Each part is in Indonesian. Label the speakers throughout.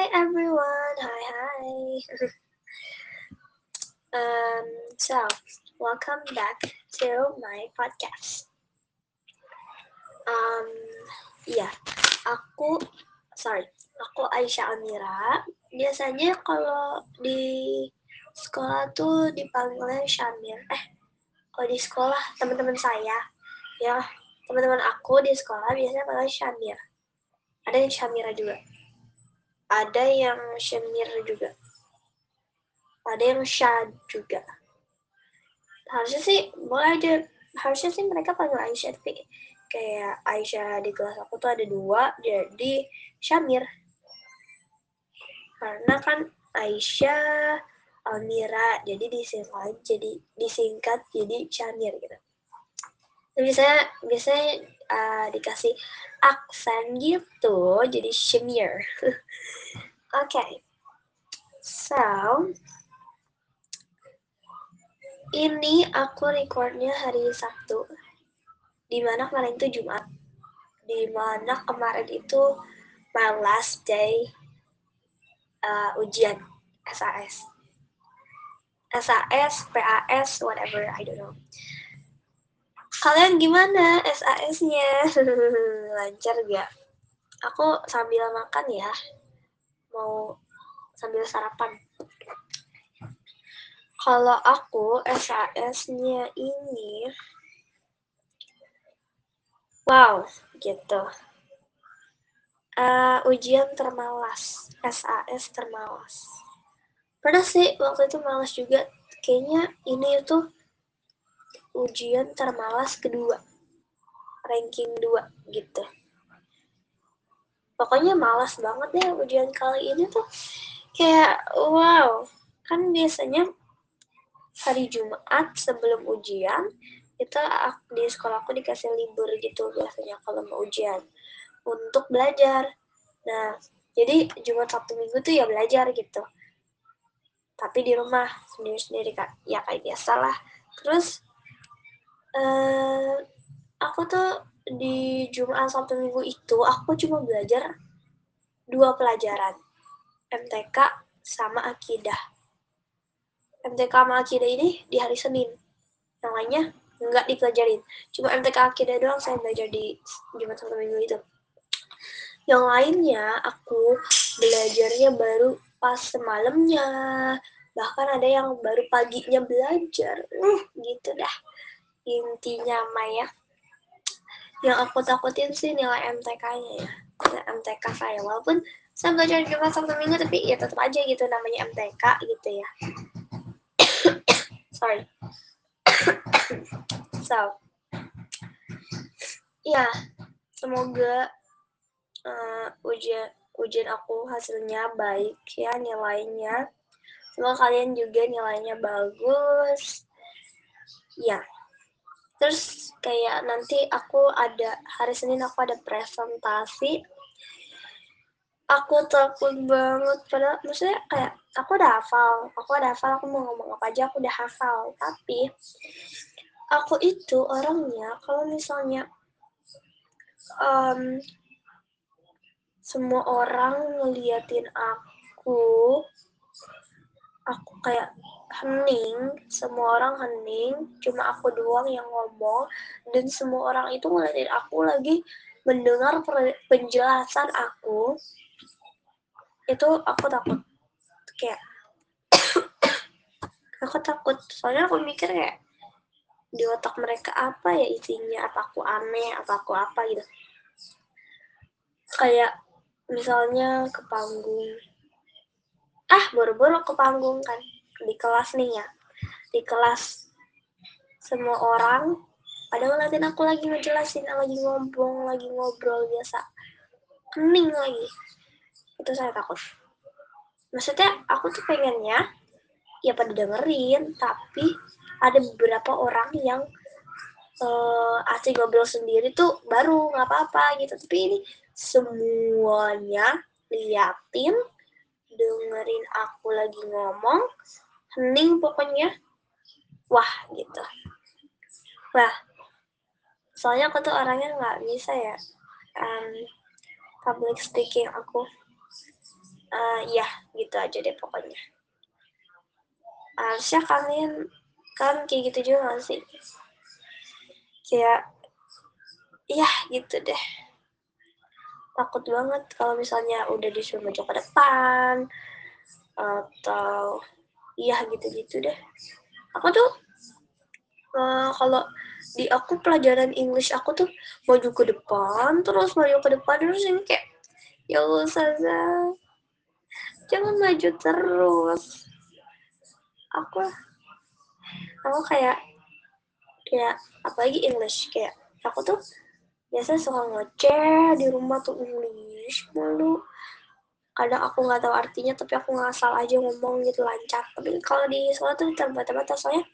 Speaker 1: Hi everyone. Hi hi. um, so welcome back to my podcast. Um, iya, aku sorry, aku Aisyah Amira. Biasanya kalau di sekolah tuh dipanggilnya Syamir. Eh, kalau di sekolah teman-teman saya, ya teman-teman aku di sekolah biasanya panggil Syamir. Ada yang Syamira juga ada yang Shemir juga. Ada yang Shad juga. Harusnya sih boleh aja. Harusnya sih mereka panggil Aisyah tapi kayak Aisyah di kelas aku tuh ada dua jadi Syamir karena kan Aisyah Almira jadi disingkat jadi disingkat jadi Syamir gitu biasanya biasanya uh, dikasih aksen gitu jadi Shamir Okay. So, ini aku recordnya hari Sabtu. Di mana kemarin itu Jumat. Di mana kemarin itu my last day uh, ujian SAS. SAS, PAS, whatever, I don't know. Kalian gimana SAS-nya? Lancar gak? Aku sambil makan ya mau sambil sarapan. Kalau aku SAS-nya ini wow, gitu. Uh, ujian termalas, SAS termalas. Pernah sih waktu itu malas juga. Kayaknya ini itu ujian termalas kedua. Ranking 2 gitu. Pokoknya malas banget deh ujian kali ini tuh. Kayak wow. Kan biasanya hari Jumat sebelum ujian kita di sekolah aku dikasih libur gitu biasanya kalau mau ujian. Untuk belajar. Nah jadi Jumat Sabtu Minggu tuh ya belajar gitu. Tapi di rumah sendiri-sendiri kak. Ya kayak biasa lah. Terus uh, aku tuh di Jumat Sabtu Minggu itu aku cuma belajar dua pelajaran, MTK sama Akidah. MTK sama Akidah ini di hari Senin. Yang lainnya nggak dipelajarin. Cuma MTK Akidah doang saya belajar di Jumat Sabtu Minggu itu. Yang lainnya aku belajarnya baru pas semalamnya. Bahkan ada yang baru paginya belajar. Uh, gitu dah. Intinya Maya yang aku takutin sih nilai MTK-nya ya. Nilai MTK saya. Walaupun saya belajar cuma satu minggu tapi ya tetap aja gitu namanya MTK gitu ya. Sorry. So ya semoga uh, ujian ujian aku hasilnya baik ya nilainya. Semoga kalian juga nilainya bagus. Ya terus kayak nanti aku ada hari Senin aku ada presentasi. Aku takut banget padahal maksudnya kayak aku udah hafal aku udah hafal aku mau ngomong apa aja aku udah hafal. Tapi aku itu orangnya kalau misalnya um, semua orang ngeliatin aku aku kayak hening, semua orang hening, cuma aku doang yang ngomong, dan semua orang itu ngeliatin aku lagi mendengar penjelasan aku, itu aku takut. Kayak, aku takut, soalnya aku mikir kayak, di otak mereka apa ya isinya, apa aku aneh, apa aku apa gitu. Kayak, misalnya ke panggung, ah boro-boro ke panggung kan, di kelas nih ya. Di kelas semua orang pada ngeliatin aku lagi ngejelasin lagi ngobrol lagi ngobrol biasa kening lagi. Itu saya takut. Maksudnya aku tuh pengennya ya pada dengerin tapi ada beberapa orang yang uh, asik ngobrol sendiri tuh baru nggak apa-apa gitu. Tapi ini semuanya liatin dengerin aku lagi ngomong hening pokoknya. Wah gitu. Wah soalnya aku tuh orangnya nggak bisa ya um, public speaking aku. Uh, ya gitu aja deh pokoknya. Harusnya kalian kan kayak gitu juga gak sih? Kayak ya gitu deh. Takut banget kalau misalnya udah disuruh maju ke depan atau iya gitu-gitu deh. Aku tuh uh, kalau di aku pelajaran English aku tuh maju ke depan terus maju ke depan terus ini kayak ya Allah Saza jangan maju terus. Aku aku kayak kayak apalagi English kayak aku tuh biasa suka ngeceh di rumah tuh English mulu kadang aku nggak tahu artinya tapi aku ngasal aja ngomong gitu lancar tapi kalau di sekolah tuh terbatas-batas soalnya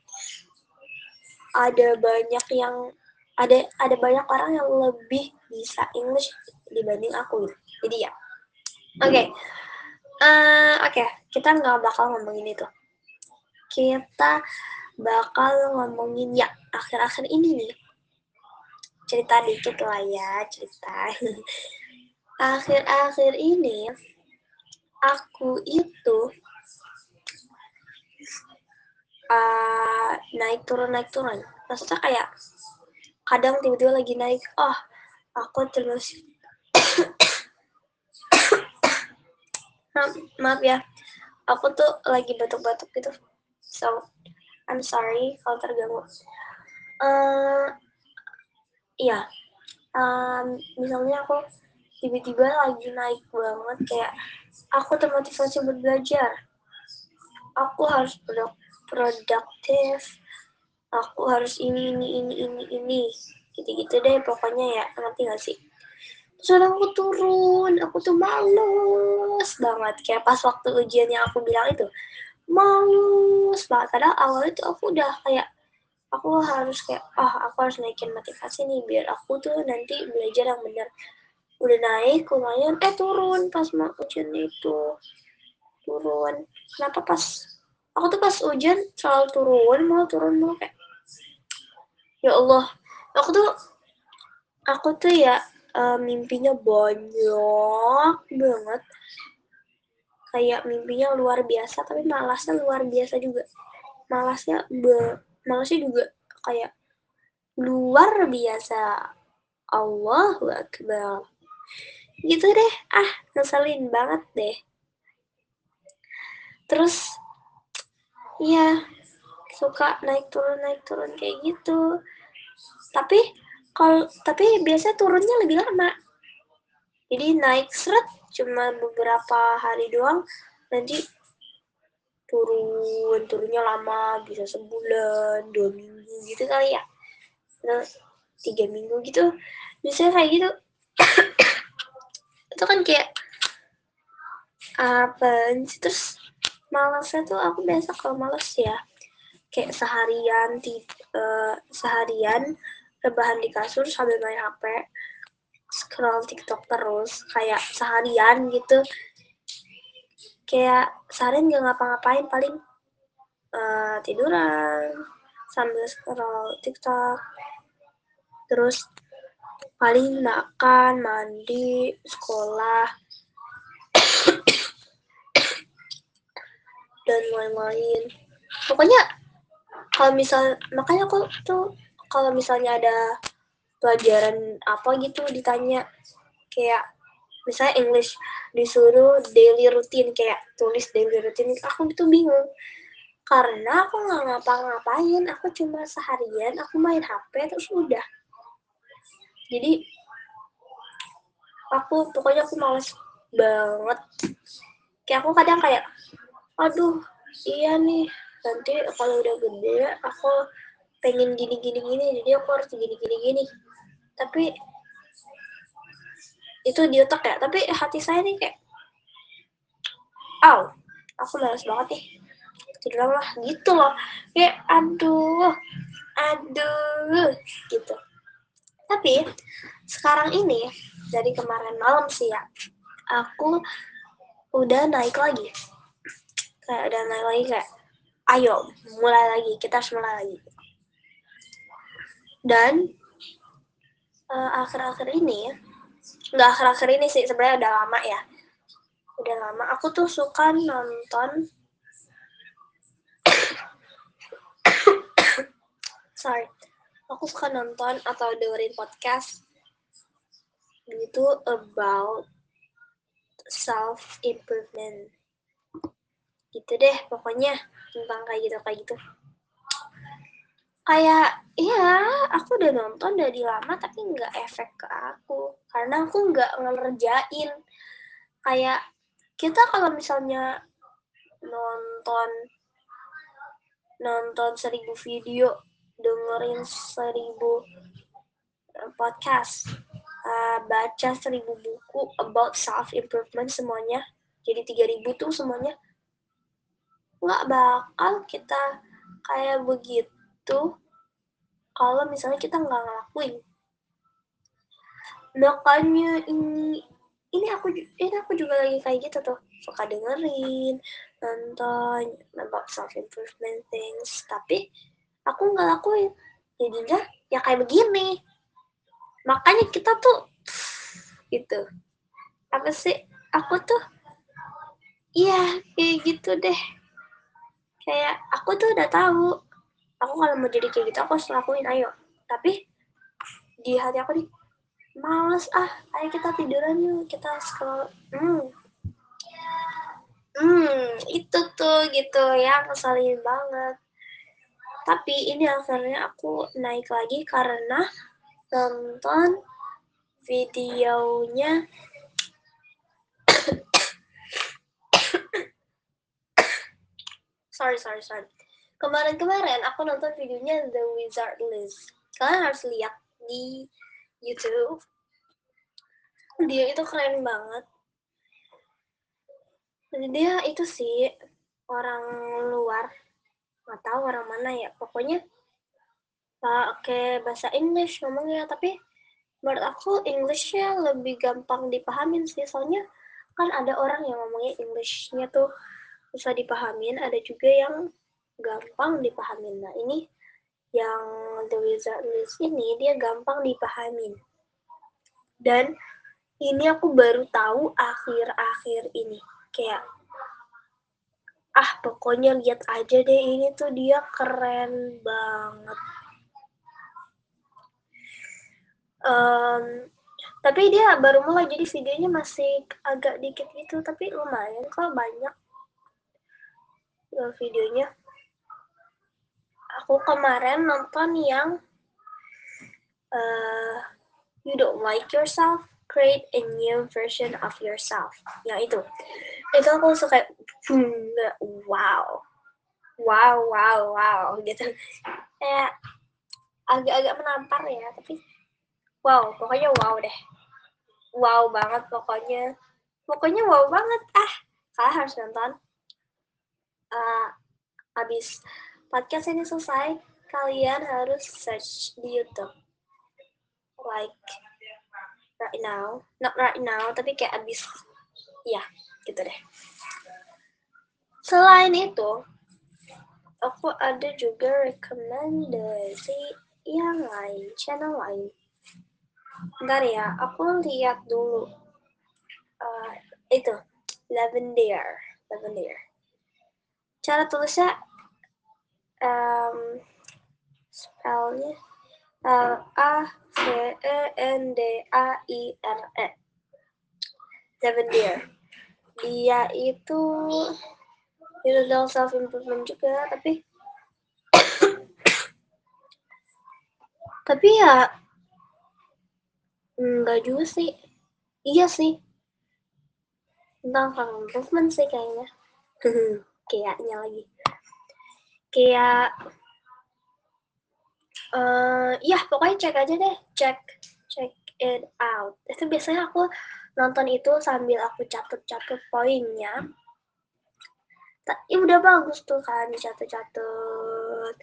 Speaker 1: ada banyak yang ada ada banyak orang yang lebih bisa English dibanding aku gitu. Jadi ya. Oke. Okay. Uh, eh, oke, okay. kita nggak bakal ngomongin itu. Kita bakal ngomongin ya akhir-akhir ini nih. Cerita dikit lah ya, cerita. Akhir-akhir ini aku itu uh, naik turun naik turun. Maksudnya kayak kadang tiba-tiba lagi naik oh aku terus maaf, maaf ya aku tuh lagi batuk-batuk gitu. So I'm sorry kalau terganggu. Uh, iya. Um, misalnya aku tiba-tiba lagi naik banget kayak aku termotivasi buat belajar. Aku harus produktif. Aku harus ini ini ini ini ini. Gitu-gitu deh pokoknya ya. Ngerti gak sih? Terus aku turun. Aku tuh males banget. Kayak pas waktu ujian yang aku bilang itu males banget. Padahal awalnya tuh aku udah kayak aku harus kayak ah oh, aku harus naikin motivasi nih biar aku tuh nanti belajar yang benar udah naik lumayan. Eh turun pas mau ujian itu. Turun. Kenapa pas? Aku tuh pas hujan selalu turun mau turun mau kayak ya Allah. Aku tuh aku tuh ya uh, mimpinya banyak banget. Kayak mimpinya luar biasa tapi malasnya luar biasa juga. Malasnya be malasnya juga kayak luar biasa. Allah Akbar gitu deh. Ah ngeselin banget deh. Terus Iya, suka naik turun naik turun kayak gitu. Tapi kalau tapi biasa turunnya lebih lama. Jadi naik seret cuma beberapa hari doang, nanti turun turunnya lama bisa sebulan dua minggu gitu kali ya. Tiga minggu gitu. Bisa kayak gitu itu kan kayak apa sih? Terus malasnya tuh aku biasa kalau males ya kayak seharian di uh, seharian rebahan di kasur sambil main HP scroll TikTok terus kayak seharian gitu. Kayak seharian gak ngapa-ngapain paling uh, tiduran sambil scroll TikTok. Terus paling makan mandi sekolah. Dan lain-lain pokoknya kalau misal makanya aku tuh kalau misalnya ada pelajaran apa gitu ditanya kayak misalnya English disuruh daily routine kayak tulis daily routine aku itu bingung. Karena aku nggak ngapa-ngapain aku cuma seharian aku main HP terus udah jadi aku pokoknya aku males banget. Kayak aku kadang kayak aduh iya nih nanti kalau udah gede aku pengen gini gini gini jadi aku harus gini gini. Gini tapi itu di otak ya tapi hati saya nih kayak aw aku malas banget nih tidur lah gitu loh. Kayak aduh aduh gitu tapi sekarang ini dari kemarin malam sih ya aku udah naik lagi. Kayak dan naik lagi kayak ayo mulai lagi kita harus mulai lagi. Dan uh, akhir-akhir ini nggak akhir-akhir ini sih sebenarnya udah lama ya. Udah lama. Aku tuh suka nonton sorry aku suka nonton atau dengerin podcast. Itu about self improvement gitu deh pokoknya tentang kayak gitu kayak gitu. Kayak iya aku udah nonton dari lama tapi nggak efek ke aku. Karena aku nggak ngerjain. Kayak kita kalau misalnya nonton nonton seribu video dengerin seribu eh, podcast. Uh, baca seribu buku about self improvement semuanya. Jadi tiga ribu tuh semuanya. Nggak bakal kita kayak begitu kalau misalnya kita nggak ngelakuin. Makanya ini ini aku ini aku juga lagi kayak gitu tuh. Suka dengerin nonton about self improvement things. Tapi aku nggak lakuin. Jadinya ya kayak begini. Makanya kita tuh gitu. Apa sih? Aku tuh iya kayak gitu deh. Kayak aku tuh udah tahu. Aku kalau mau jadi kayak gitu aku harus lakuin ayo. Tapi di hati aku nih males ah ayo kita tiduran yuk kita scroll hmm. Hmm itu tuh gitu ya ngesalin banget tapi ini akhirnya aku naik lagi karena nonton videonya sorry sorry sorry. Kemarin-kemarin aku nonton videonya The Wizard List kalian harus lihat di YouTube. Dia itu keren banget. Dia itu sih orang luar nggak tahu orang mana ya. Pokoknya pakai bahasa English ngomongnya. Tapi menurut aku Englishnya lebih gampang dipahamin sih. Soalnya kan ada orang yang ngomongnya Englishnya tuh susah dipahamin. Ada juga yang gampang dipahamin. Nah ini yang The Wizard List ini dia gampang dipahamin. Dan ini aku baru tahu akhir-akhir ini. Kayak ah pokoknya lihat aja deh ini tuh dia keren banget. Um, tapi dia baru mulai jadi videonya masih agak dikit gitu tapi lumayan kok banyak. Videonya. Aku kemarin nonton yang uh, you don't like yourself create a new version of yourself. Yang itu. Itu aku suka wow. Wow wow wow gitu. Kayak agak-agak menampar ya tapi wow pokoknya wow deh. Wow banget pokoknya. Pokoknya wow banget. Ah kalian harus nonton. Uh, habis podcast ini selesai kalian harus search di YouTube. Like right now not right now tapi kayak abis ya gitu deh selain itu aku ada juga rekomendasi yang lain channel lain Bentar ya, aku lihat dulu. Uh, itu, Lavender. Lavender. Cara tulisnya, um, spellnya L A V E N D A I R E. Lavender. Dia itu itu tentang self improvement juga, tapi tapi ya Enggak juga sih. Iya sih. Tentang self improvement sih kayaknya. Kayaknya lagi. Kayak uh, ya pokoknya cek aja deh, cek check it out. Itu biasanya aku nonton itu sambil aku catat-catat poinnya. Ya udah bagus tuh kan dicatat-catat.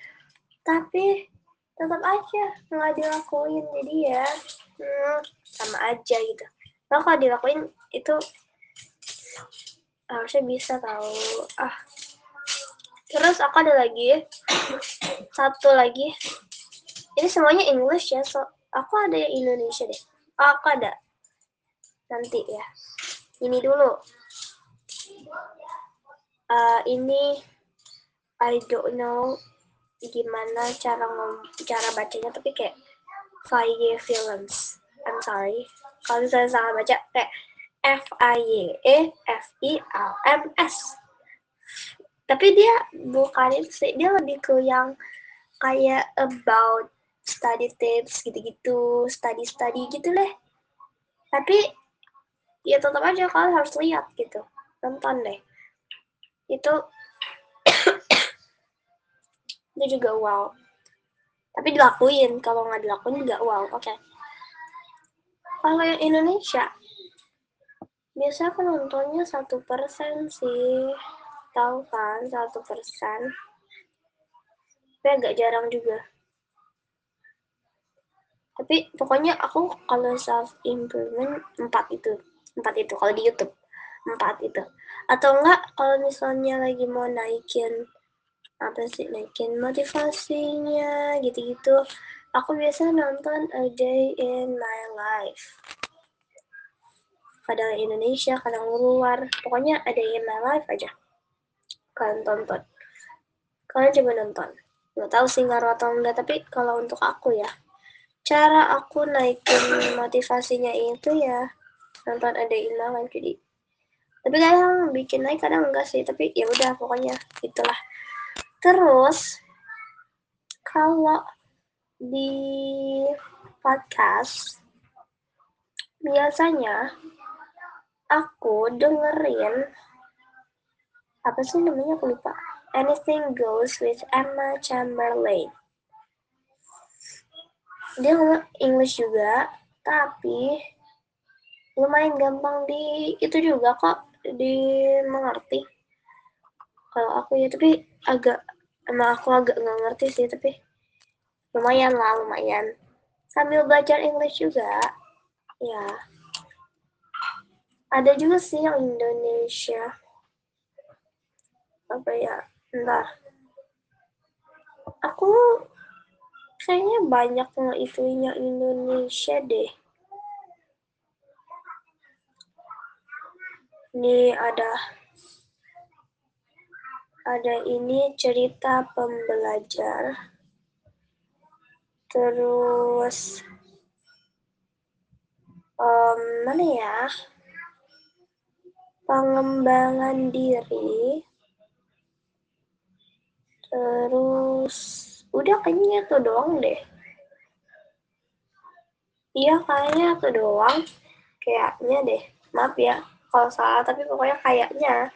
Speaker 1: Tapi tetap aja nggak dilakuin jadi ya hmm, sama aja gitu kalau kalau dilakuin itu harusnya bisa tahu ah terus aku ada lagi satu lagi ini semuanya English ya so aku ada yang Indonesia deh. Oh, aku ada. Nanti ya. Ini dulu. Uh, ini I don't know gimana cara ngom cara bacanya tapi kayak Faye Films I'm sorry. Kalau misalnya salah baca kayak F I Y E F I L M S. Tapi dia bukan itu sih dia lebih ke yang kayak about study tips gitu-gitu study study gitu deh. Tapi ya tetap aja kalian harus lihat gitu nonton deh. Itu itu juga wow. Tapi dilakuin kalau nggak dilakuin juga wow oke. Okay. kalau yang Indonesia biasa aku nontonnya satu persen sih. Tahu kan satu persen. Tapi agak jarang juga tapi pokoknya aku kalau self improvement empat itu. Empat itu kalau di YouTube. Empat itu. Atau enggak kalau misalnya lagi mau naikin apa sih naikin motivasinya gitu-gitu aku biasa nonton A Day in My Life. Kadang Indonesia kadang luar. Pokoknya ada in my life aja. Kalian tonton. Kalian coba nonton. Nggak tahu sih ngaruh atau enggak tapi kalau untuk aku ya cara aku naikin motivasinya itu ya nonton ada life jadi tapi kadang bikin naik kadang enggak sih. Tapi ya udah pokoknya itulah. Terus kalau di podcast biasanya aku dengerin apa sih namanya? Aku lupa. Anything Goes with Emma Chamberlain dia ngomong English juga tapi lumayan gampang di itu juga kok dimengerti kalau aku ya tapi agak emang aku agak nggak ngerti sih tapi lumayan lah lumayan. Sambil belajar English juga ya. Ada juga sih yang Indonesia. Apa ya? Entar aku kayaknya banyak yang itunya Indonesia deh. Ini ada ada ini cerita pembelajar. Terus um, mana ya? Pengembangan diri. Terus udah kayaknya itu doang deh. Iya kayaknya itu doang. Kayaknya deh. Maaf ya kalau salah tapi pokoknya kayaknya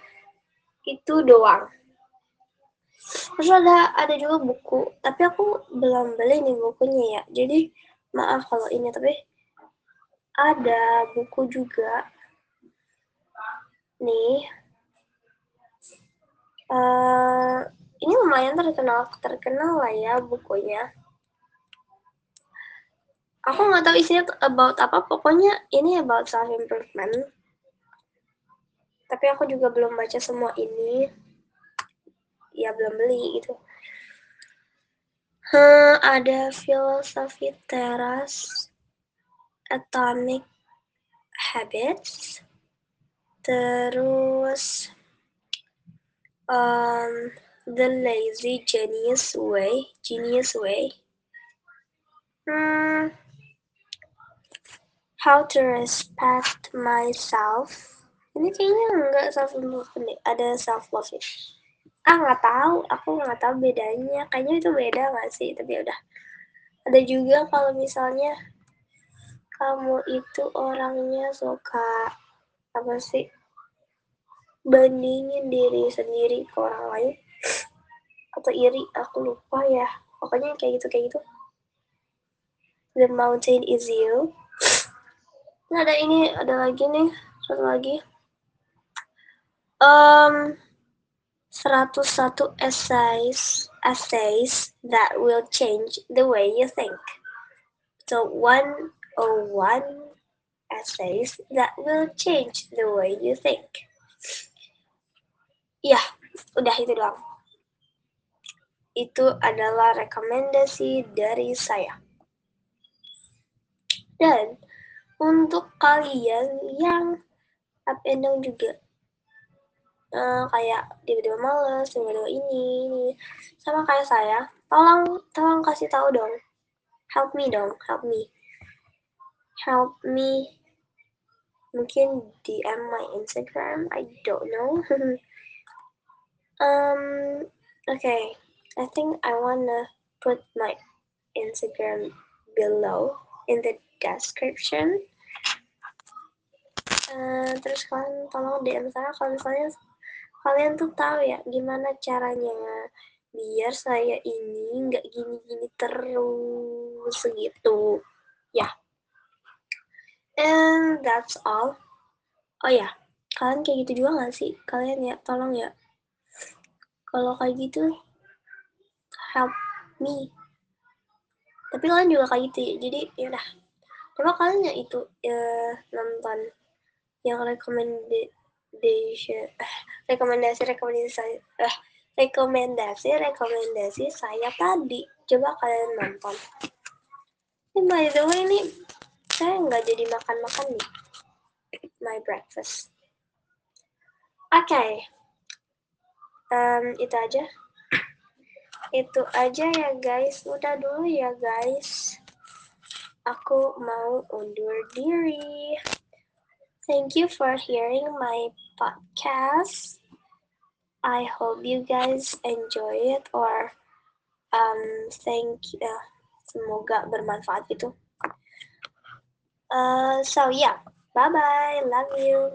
Speaker 1: itu doang. Terus ada ada juga buku. Tapi aku belum beli nih bukunya ya. Jadi maaf kalau ini tapi ada buku juga. Nih. Uh, ini lumayan terkenal terkenal lah ya bukunya. Aku nggak tahu isinya about apa pokoknya ini about self improvement tapi aku juga belum baca semua ini. Ya belum beli gitu. Hmm, ada filosofi teras atomic habits terus um, the lazy genius way genius way. Hmm, how to respect myself. Ini kayaknya enggak self love ada self love ya ah nggak tahu aku nggak tahu bedanya. Kayaknya itu beda nggak sih? Tapi ya udah. Ada juga kalau misalnya kamu itu orangnya suka apa sih bandingin diri sendiri ke orang lain atau iri aku lupa ya pokoknya kayak gitu kayak gitu the mountain is you nah ada ini ada lagi nih satu lagi um 101 essays essays that will change the way you think. So 101 essays that will change the way you think. Ya, udah itu doang. Itu adalah rekomendasi dari saya. Dan untuk kalian yang up and down juga uh, kayak tiba-tiba males, tiba-tiba ini, ini, sama kayak saya, tolong, tolong kasih tahu dong, help me dong, help me, help me, mungkin DM my Instagram, I don't know. um, okay, I think I wanna put my Instagram below in the description. Uh, terus kalian tolong DM saya kalau misalnya kalian tuh tahu ya gimana caranya biar saya ini nggak gini-gini terus segitu ya yeah. and that's all oh ya kalian kayak gitu juga nggak sih kalian ya tolong ya kalau kayak gitu help me tapi kalian juga kayak gitu ya jadi ya udah. Coba kalian ya itu ya, nonton. Yang rekomendasi rekomendasi rekomendasi saya eh, rekomendasi rekomendasi saya tadi. Coba kalian nonton. Ini by the way ini saya nggak jadi makan makan nih. My breakfast. Oke. Okay. um, itu aja itu aja ya guys. Udah dulu ya guys. Aku mau undur diri. Thank you for hearing my podcast. I hope you guys enjoy it or um thank you. Uh, semoga bermanfaat gitu. Uh, so yeah. Bye bye love you